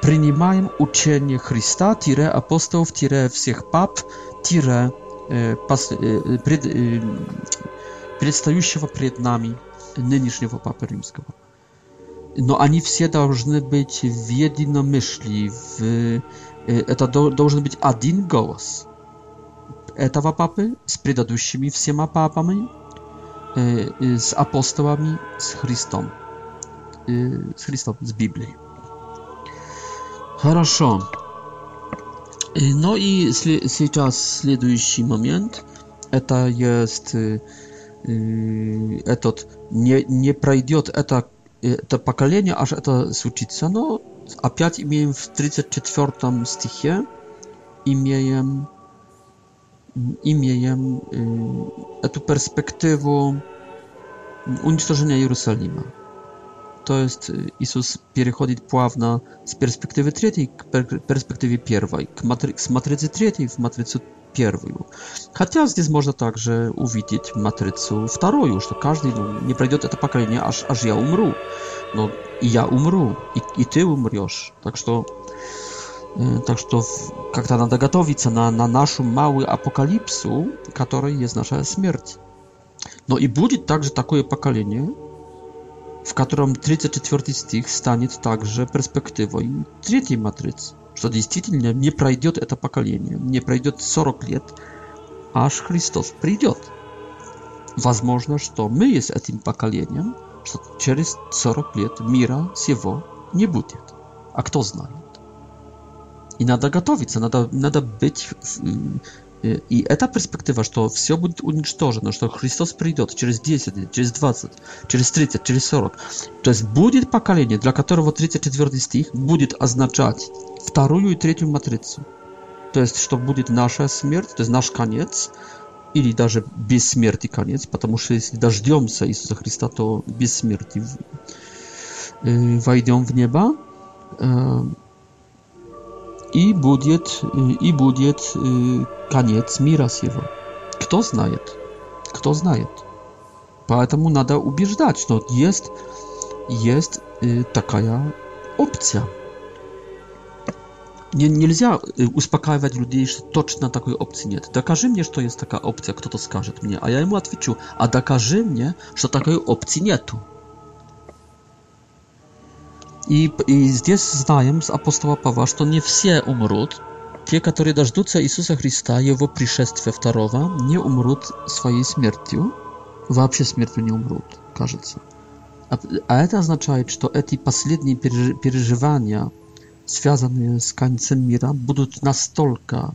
принимаем учение Христа, тире апостолов, тире всех пап, тире э, пос, э, пред, э, предстающего пред нами нынешнего Папы Римского. Но они все должны быть в единомышлии, в... это должен быть один голос этого папы с предыдущими всеми папами, с апостолами, с Христом, с Христом, с Библией. Хорошо. No i сейчас следующий момент. Это есть этот не, не пройдет это это поколение, аж это случится, но опять имеем в 34 стихе, имеем, имеем tę perspektywę уничтожения Jerozolima. To jest y, Jezus przechodzi pławna z perspektywy trzeciej k perspektywie pierwszej, k matry z matrycy trzeciej w matrycę первую. Хотя здесь можно также увидеть матрицу вторую, что каждый ну, не пройдет это поколение, аж, аж я умру. Но и я умру, и, и ты умрешь. Так что, э, так что как-то надо готовиться на, на нашу малую апокалипсу, которая есть наша смерть. Но и будет также такое поколение, в котором 34 стих станет также перспективой третьей матрицы что действительно не пройдет это поколение, не пройдет 40 лет, аж Христос придет. Возможно, что мы с этим поколением, что через 40 лет мира всего не будет. А кто знает? И надо готовиться, надо, надо быть Э, и эта перспектива, что все будет уничтожено, что Христос придет через 10 лет, через 20, через 30, через 40. То есть будет поколение, для которого 34 стих будет означать вторую и третью матрицу. То есть, что будет наша смерть, то есть наш конец, или даже без конец, потому что если дождемся Иисуса Христа, то без э, войдем в небо. Э, и будет, и будет конец мира сего. kto знает? Кто знает? Поэтому надо убеждать, что есть, есть такая опция. Не, нельзя успокаивать людей, что точно такой опции нет. Докажи мне, что есть такая опция, кто-то скажет мне. А я ему отвечу, а докажи мне, что такой опции нету. I, i jest znajem z apostoła Pawła, że to nie wszyscy umrą. Ci, którzy dożdżą Jezusa Chrystusa i Jego przyszedztwa wtarowa, nie umrą swojej śmiercią. W ogóle śmiercią nie umrą, każe się. A, a to oznacza, że to te ostatnie przeżywania związane z końcem świata będą na silne.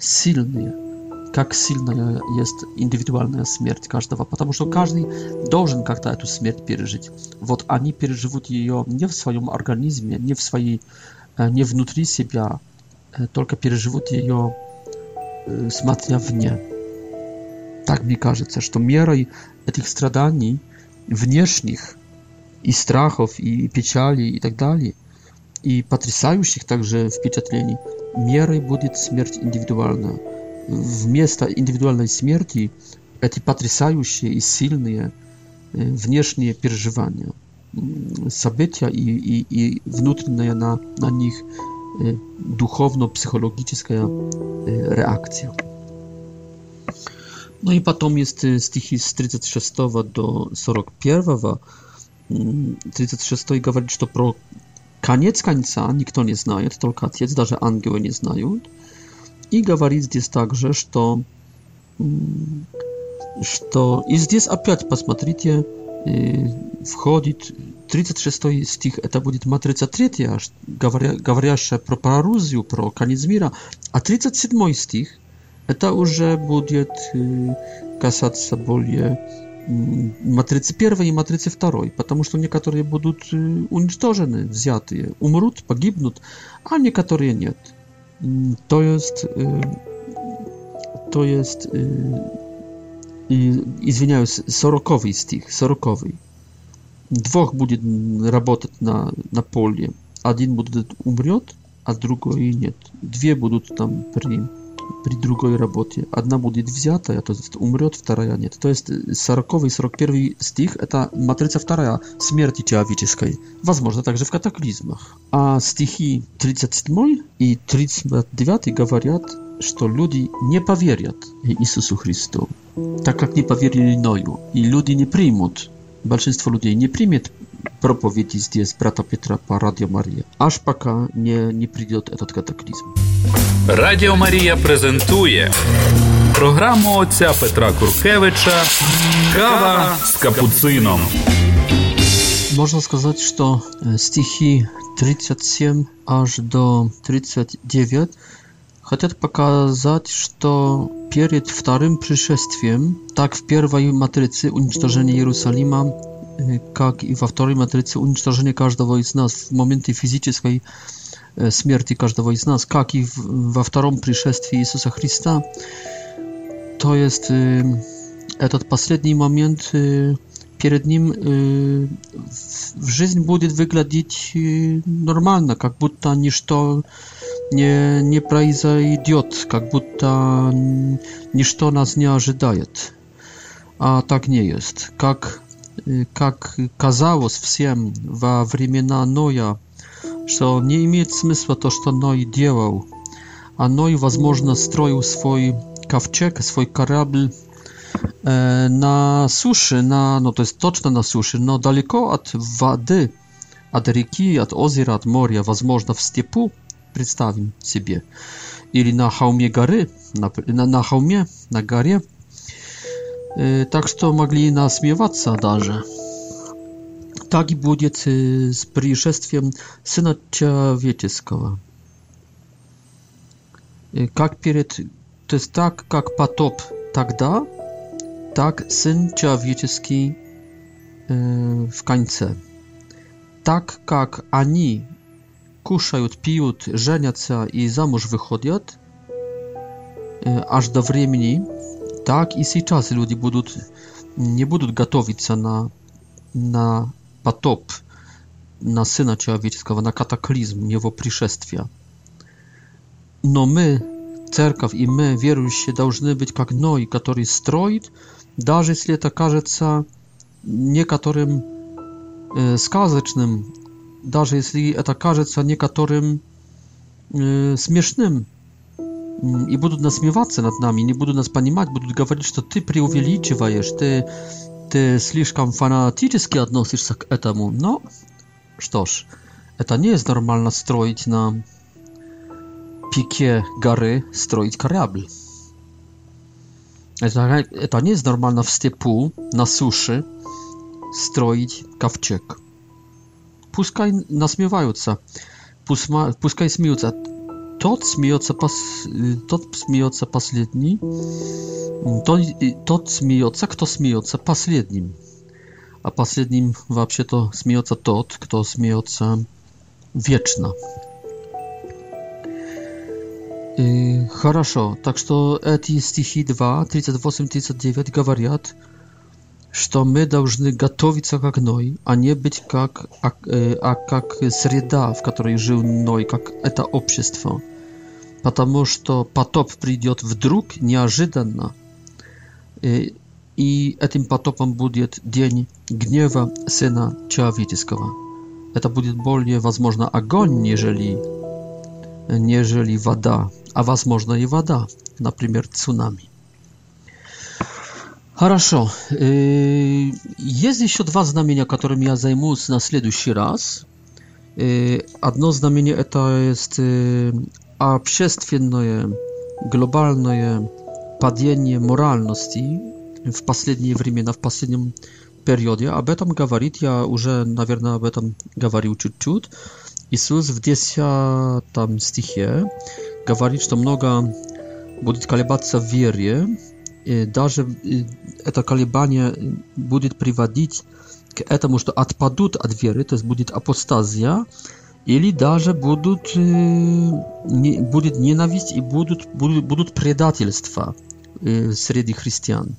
silne. как сильная есть индивидуальная смерть каждого, потому что каждый должен как-то эту смерть пережить. Вот они переживут ее не в своем организме, не в своей, э, не внутри себя, э, только переживут ее, э, смотря вне. Так мне кажется, что мерой этих страданий внешних и страхов, и печали, и так далее, и потрясающих также впечатлений, мерой будет смерть индивидуальная. w miejsca indywidualnej śmierci, eti patrzają się i silne e, wnieśnie przeżywania, mm, zabycia i, i, i wnętrzne na, na nich e, duchowno-psychologiczna e, reakcja. No i potem jest stichy z 36 do 41. 36 mówi, że to pro koniec końca nikt nie zna, tylko ojciec, nawet angioły nie znają и говорит здесь также, что, что... И здесь опять, посмотрите, входит 36 стих, это будет матрица 3, говоря, говорящая про паралузию, про конец мира, а 37 стих, это уже будет касаться более матрицы первой и матрицы второй, потому что некоторые будут уничтожены, взятые, умрут, погибнут, а некоторые нет to jest y, to jest y, y, i zwiniałeś sorokowy z tych sorokowy dwóch będzie pracować na na polu jeden będzie umrzeć a drugi nie dwie będą tam przy при другой работе. Одна будет взята, то есть умрет, вторая нет. То есть 40 и 41 стих – это матрица вторая смерти человеческой. Возможно, также в катаклизмах. А стихи 37 и 39 говорят, что люди не поверят Иисусу Христу, так как не поверили Ною, и люди не примут большинство людей не примет проповеди здесь брата Петра по Радио Мария, аж пока не, не придет этот катаклизм. Радио Мария презентует программу отца Петра Куркевича «Кава с капуцином». Можно сказать, что стихи 37 аж до 39 хотят показать, что Pieryt Wtarym пришествием, так в первой матрице уничтожение Иерусалима, как и во второй матрице уничтожение каждого из нас в моменты физической смерти каждого из нас, как и во втором пришествии Иисуса Христа. To jest этот последний момент перед ним жизнь будет выглядеть нормально, как будто ничто не nie, nie prai idiot, jak будто niż to nas nie ожидaje. A tak nie jest. Jak, jak казалось wszystkim w времена Noja, że nie ma sensu to, co Noj делал. A Noj, возможно, строил swój kawczek, swój korabl e, na suszy, na, no to jest toczna na suszy, no daleko od wody, od riki, od jeziora, od moria, возможно, w stepu представим себе. Или на холме горы, на, на, на холме, на горе. Э, так что могли насмеваться даже. Так и будет э, с пришествием Сына Человеческого. Э, как перед... То есть так, как потоп тогда, так Сын Человеческий э, в конце. Так как они кушают, пьют, женятся и замуж выходят, аж до времени, так и сейчас люди будут, не будут готовиться на, на потоп, на Syna Человеческого, на катаклизм Его пришествия. Но мы, церковь и мы, верующие, должны быть как Ной, который строит, даже если это кажется некоторым сказочным даже если это кажется некоторым э, смешным, и будут насмеваться над нами, не будут нас понимать, будут говорить, что ты преувеличиваешь, ты, ты слишком фанатически относишься к этому. Но что ж, это не есть нормально строить на пике горы, строить корабль. Это, это не есть нормально в степу, на суше, строить ковчег пускай насмеваются, пускай смеются. Тот смеется, пос, тот смеется последний, тот, тот смеется, кто смеется последним. A последним вообще to смеется тот, кто смеется вечно. И, хорошо, так что эти стихи 2, 38, 39 говорят, что мы должны готовиться как Ной, а не быть как, а, а как среда, в которой жил Ной, как это общество. Потому что потоп придет вдруг, неожиданно, и этим потопом будет день гнева Сына Человеческого. Это будет более, возможно, огонь, нежели, нежели вода, а возможно и вода, например, цунами. Хорошо. Есть еще два знамения, которыми я займусь на следующий раз. Одно знамение это есть общественное, глобальное падение моральности в последние времена, в последнем периоде. Об этом говорит, я уже, наверное, об этом говорил чуть-чуть. Иисус в 10 стихе говорит, что много будет колебаться в вере, даже это колебание будет приводить к этому, что отпадут от веры, то есть будет апостазия, или даже будут, э, будет ненависть и будут, будут, будут предательства э, среди христиан.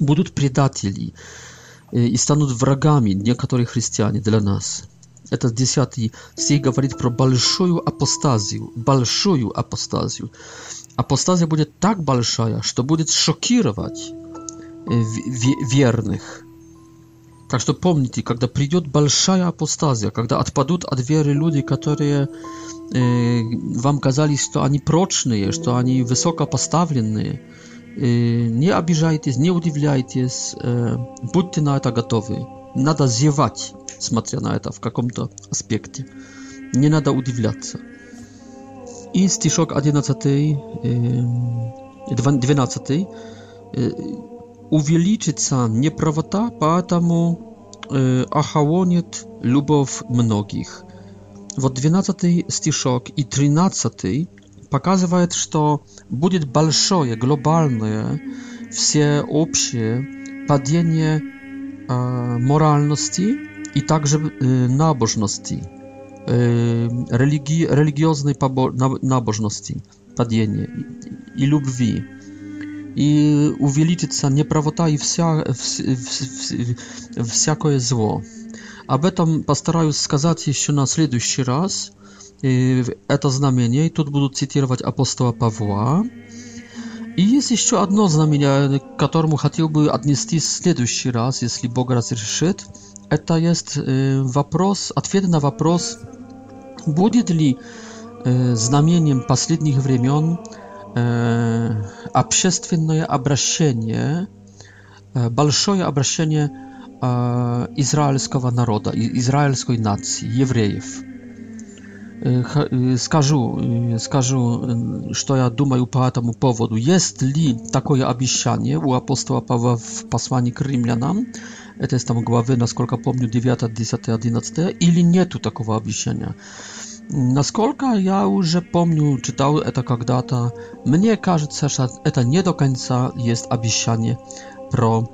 Будут предатели э, и станут врагами некоторых христиане для нас. Это 10 стих говорит про большую апостазию, большую апостазию апостазия будет так большая, что будет шокировать э, верных. Так что помните, когда придет большая апостазия, когда отпадут от веры люди, которые э, вам казались, что они прочные, что они высокопоставленные, э, не обижайтесь, не удивляйтесь, э, будьте на это готовы. Надо зевать, смотря на это в каком-то аспекте. Не надо удивляться. I stiszok 11, 12. Uwieliczyca nieprawota, patamu y, ahałoniet lubow mnogich. W od 12 stiszok i 13 pokazuje, że będzie balszoje, globalne, wsieopsie padienie moralności i także y, nabożności religii, religioznej nabożności, падения и, и любви. И увеличится неправота и вся, вс, вс, вс, всякое зло. Об этом постараюсь сказать еще на следующий раз. И это знамение. И тут буду цитировать апостола Павла. И есть еще одно знамение, к которому хотел бы отнести в следующий раз, если Бог разрешит. Это есть вопрос, ответ на вопрос, Будет ли э, знамением последних времен э, общественное обращение, э, большое обращение э, израильского народа, израильской нации, евреев? скажу, скажу, что я думаю по этому поводу. Есть ли такое обещание у апостола Павла в послании к римлянам? Это из там главы, насколько помню, 9, 10, 11, или нету такого обещания? Насколько я уже помню, читал это когда-то, мне кажется, что это не до конца есть обещание про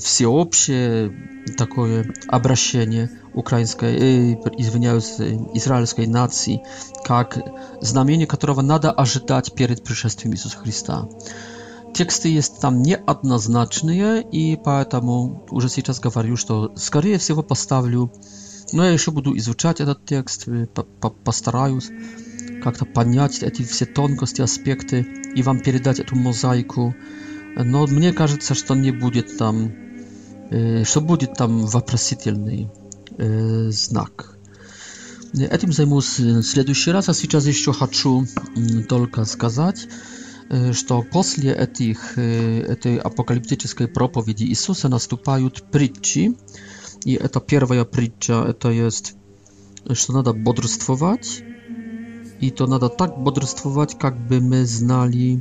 всеобщее такое обращение украинской, э, извиняюсь, израильской нации, как знамение, которого надо ожидать перед пришествием Иисуса Христа. Тексты есть там неоднозначные, и поэтому уже сейчас говорю, что скорее всего поставлю Но я еще буду изучать этот текст, постараюсь как-то понять эти все тонкости, аспекты и вам передать эту мозаику. Но мне кажется, что не будет там, что будет там вопросительный знак. Этим займусь в следующий раз, а сейчас еще хочу только сказать, что после этих, этой апокалиптической проповеди Иисуса наступают притчи, i ta pierwsza pricza to jest, że nada bodrstwować i to nada tak bodrstwować, jakby my znali,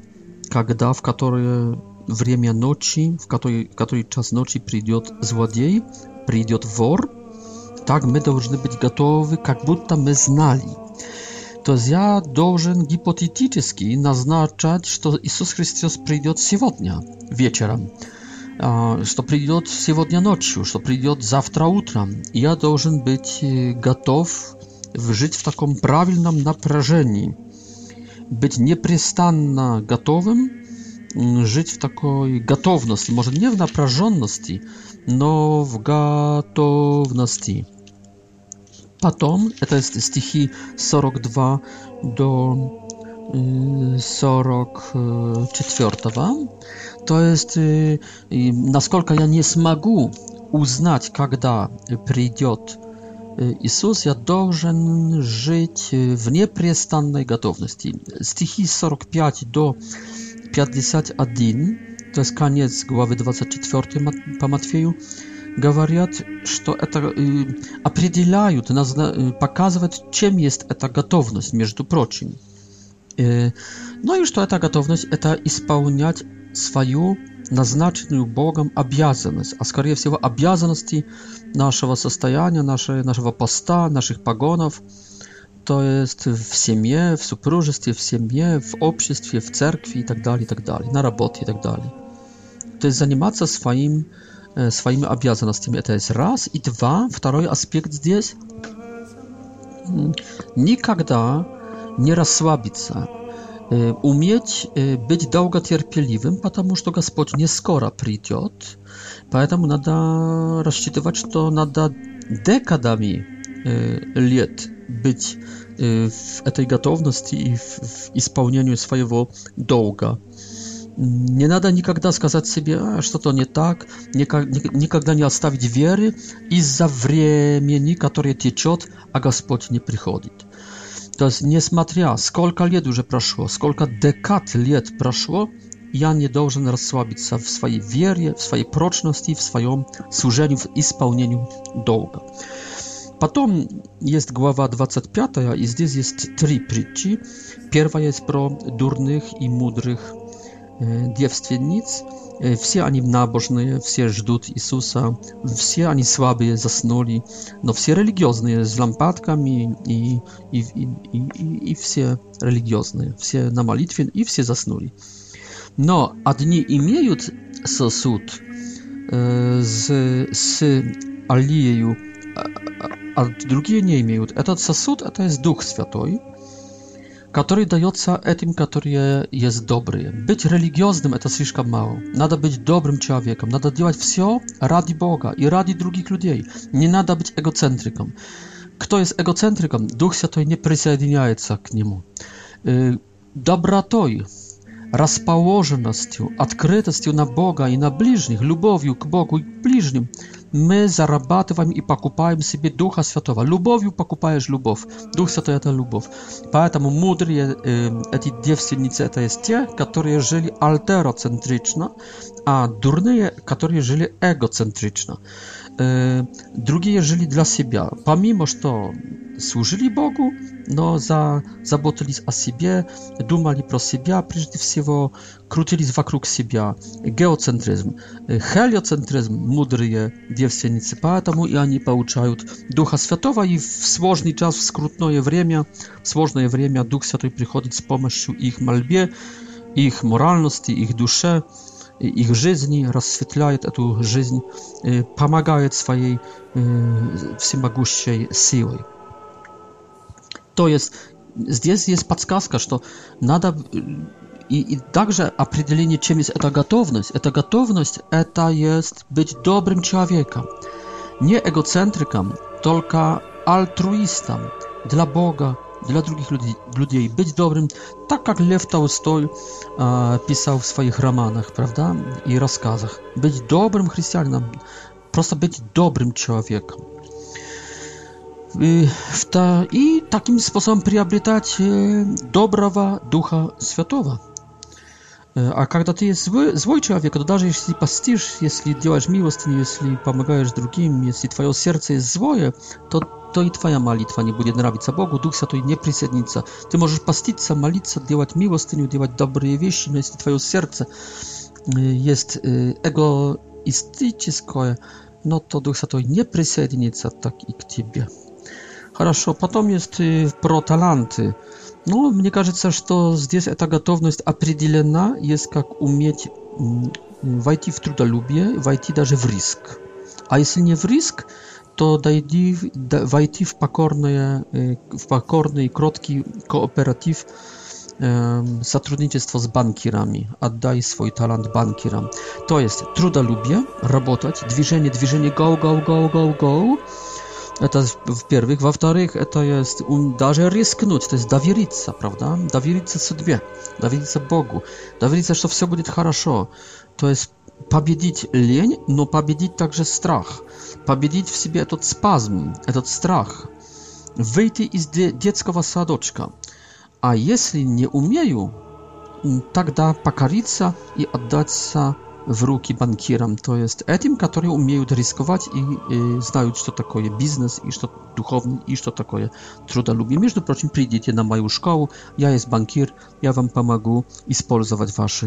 kiedy, w które время ночи, w której, w której czas nocy przyjdzie złodziej, przyjdzie wor, tak my должны być gotowi, jak butta my znali. To jest ja должен hipotetycznie naznaczać, że Jezus Chrystus przyjdzie сегодня, wieczorem. А, что придет сегодня ночью, что придет завтра утром. Я должен быть э, готов жить в таком правильном напряжении, быть непрестанно готовым, жить в такой готовности, может не в напряженности, но в готовности. Потом, это стихи 42 до 44, э, to jest y, y, naскольку ja nie smagu uznać kiedy przyjdzie y, Jezus ja dobrze żyć w nieprzestannej gotowności stichi 45 do 51 to jest koniec głowy 24 po Matwieju Gawariat, no to eta, y, определяют, nazna, czym jest ta gotowność, między prochim. Y, no i że ta gotowność, to spełniać свою назначенную Богом обязанность, а скорее всего обязанности нашего состояния, нашей, нашего поста, наших погонов, то есть в семье, в супружестве, в семье, в обществе, в церкви и так далее, и так далее, на работе и так далее. То есть заниматься своим, э, своими обязанностями, это есть раз. И два, второй аспект здесь, никогда не расслабиться, Y, umieć y, być długo cierpliwym, ponieważ to Gospodź nie skoro przyjdzie, поэтому надо рассчитывать, что надо декадами лет быть w tej gotowności i w, w spełnieniu swojego dołga. Nie nada nigdy skazać sobie, że to nie tak, nigdy nie odstawić wiery i za wremieni, które tyczot, a Gospodź nie przychodzi. To nie smatria. Сколько лет уже прошло? Сколько декад лет прошло? Я не должен расслабиться в своей вере, в своей прочности, в своем служении, в исполнении долга. Потом есть глава 25, и здесь есть три притчи. Первая есть про дурных и мудрых девственниц, все они набожные, все ждут Иисуса, все они слабые, заснули, но все религиозные, с лампадками и, и, и, и, и все религиозные, все на молитве и все заснули. Но одни имеют сосуд э, с, с алиею, а, а другие не имеют. Этот сосуд – это есть Дух Святой – который дается этим, которые есть добрые. Быть религиозным – это слишком мало. Надо быть добрым человеком, надо делать все ради Бога и ради других людей. Не надо быть эгоцентриком. Кто есть эгоцентриком, Дух Святой не присоединяется к нему. Добротой, расположенностью, открытостью на Бога и на ближних, любовью к Богу и к ближним – мы зарабатываем и покупаем себе Духа Святого. Любовью покупаешь любовь. Дух Святой – это любовь. Поэтому мудрые э, эти девственницы – это есть те, которые жили альтероцентрично, а дурные, которые жили эгоцентрично. Y, drugie jeżeli dla siebie. Pomimo, że to służyli Bogu, no za zabotyli z siebie, dumali pro siebie, przede wszystko krutyli z wokół siebie. Geocentryzm, heliocentryzm mudryje dziewczynicy, poatomu i oni pouczają Ducha Świętego i w słożny czas, w skrótne wremia, w słożne wremia Duch Święty przychodzi z pomocą ich malbie, ich moralności, ich duszy ich жизни, rozświetlają tę жизнь, y, pomagają swojej y, wszechmogącej siłą. To jest, здесь jest подсказка, że надо y, i, także определение, czym jest эта gotowność. Эта gotowność, это jest być dobrym człowiekiem. Nie egocentrykam, tylko altruistam dla Boga, dla drugich ludzi, ludzi być dobrym, tak jak Lew Tolstoy e, pisał w swoich romanach, prawda, i rozkazach. Być dobrym chrześcijaninem, prosto być dobrym człowiekiem. Y, I, takim sposobem przyabrytać dobra y, dobrowa ducha światowa. Y, a kiedy ty jest zły, człowiek, to nawet jeśli pastisz, jeśli działasz miłość, jeśli pomagasz drugim, jeśli twoje serce jest złe, to то и твоя молитва не будет нравиться Богу, Дух Святой не присоединится. Ты можешь поститься, молиться, делать милостыню, делать добрые вещи, но если твое сердце jest эгоистическое, но то Дух Святой не присоединится так и к тебе. Хорошо, потом есть про таланты. Ну, мне кажется, что здесь эта готовность определена, есть как уметь войти в трудолюбие, войти даже в риск. А если не в риск, to дойди, войти w покорное, w покорный и кроткий кооператив сотрудничество с банкирами. Отдай свой талант банкирам. То есть трудолюбие, работать, движение, движение, go, go, go, go, go. Это в-первых. Во-вторых, это есть ум, даже рискнуть, то есть довериться, правда? Довериться судьбе, довериться Богу, довериться, что все будет хорошо. То есть победить лень, но победить также страх победить в себе этот спазм, этот страх, выйти из детского садочка. А если не умею, тогда покориться и отдаться в руки банкирам, то есть этим, которые умеют рисковать и, и знают, что такое бизнес, и что духовный, и что такое трудолюбие. Между прочим, придите на мою школу, я есть банкир, я вам помогу использовать ваш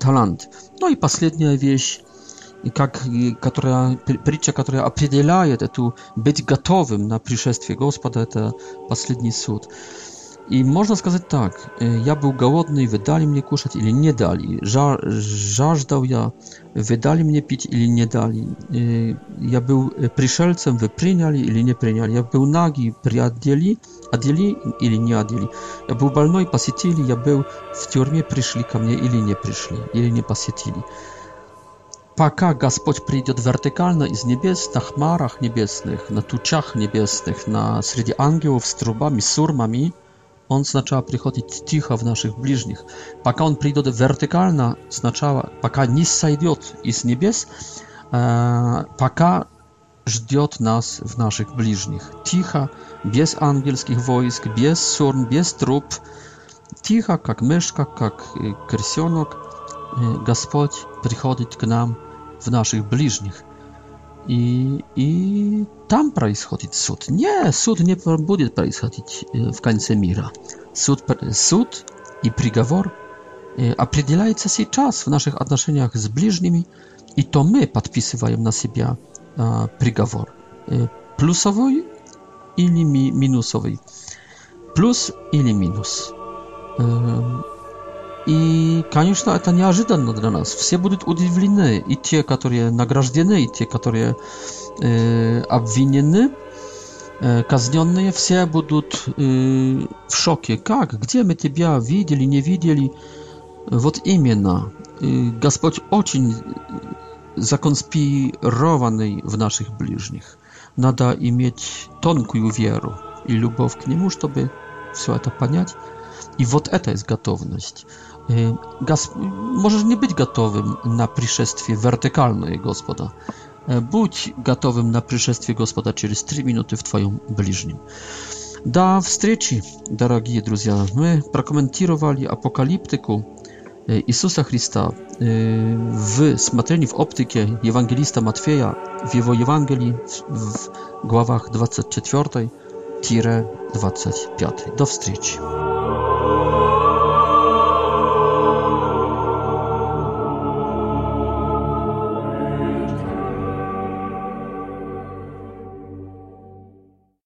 талант. Ну и последняя вещь, как, которая, притча, которая определяет эту быть готовым на пришествие Господа, это последний суд. И можно сказать так, я был голодный, вы дали мне кушать или не дали, Жа, жаждал я, вы дали мне пить или не дали, я был пришельцем, вы приняли или не приняли, я был нагий, приодели, одели или не одели, я был больной, посетили, я был в тюрьме, пришли ко мне или не пришли, или не посетили пока Господь придет вертикально из небес, на хмарах небесных, на тучах небесных, на среди ангелов с трубами, с урмами, он сначала приходит тихо в наших ближних. Пока он придет вертикально, сначала, пока не сойдет из небес, пока ждет нас в наших ближних. Тихо, без ангельских войск, без сурм, без труб. Тихо, как мышка, как крысенок, Господь приходит к нам – w naszych bliźnich. I, I tam происходит суд. Nie, суд nie будет происходить w końcu мира. Суд, суд и приговор определяется сейчас в наших отношениях с ближними, и то мы подписываем на себя приговор. Плюсовой или минусовый. Плюс или минус. И, конечно, это неожиданно для нас. Все будут удивлены, и те, которые награждены, и те, которые э, обвинены, э, казненные, все будут э, в шоке. Как? Где мы тебя видели, не видели? Вот именно. И Господь очень законспированный в наших ближних. Надо иметь тонкую веру и любовь к Нему, чтобы все это понять. И вот это есть готовность. E, możesz nie być gotowym na przyszestwie wertykalne Gospoda. E, Bądź gotowym na przyszestwie Gospoda przez 3 minuty w Twoim bliźnim. Do встречи, drogi друзья. My prokomentowali apokaliptyku e, Jezusa Chrysta w smatreni w optyce Ewangelista Matwieja w jego Ewangelii w głowach 24-25. Do встречи.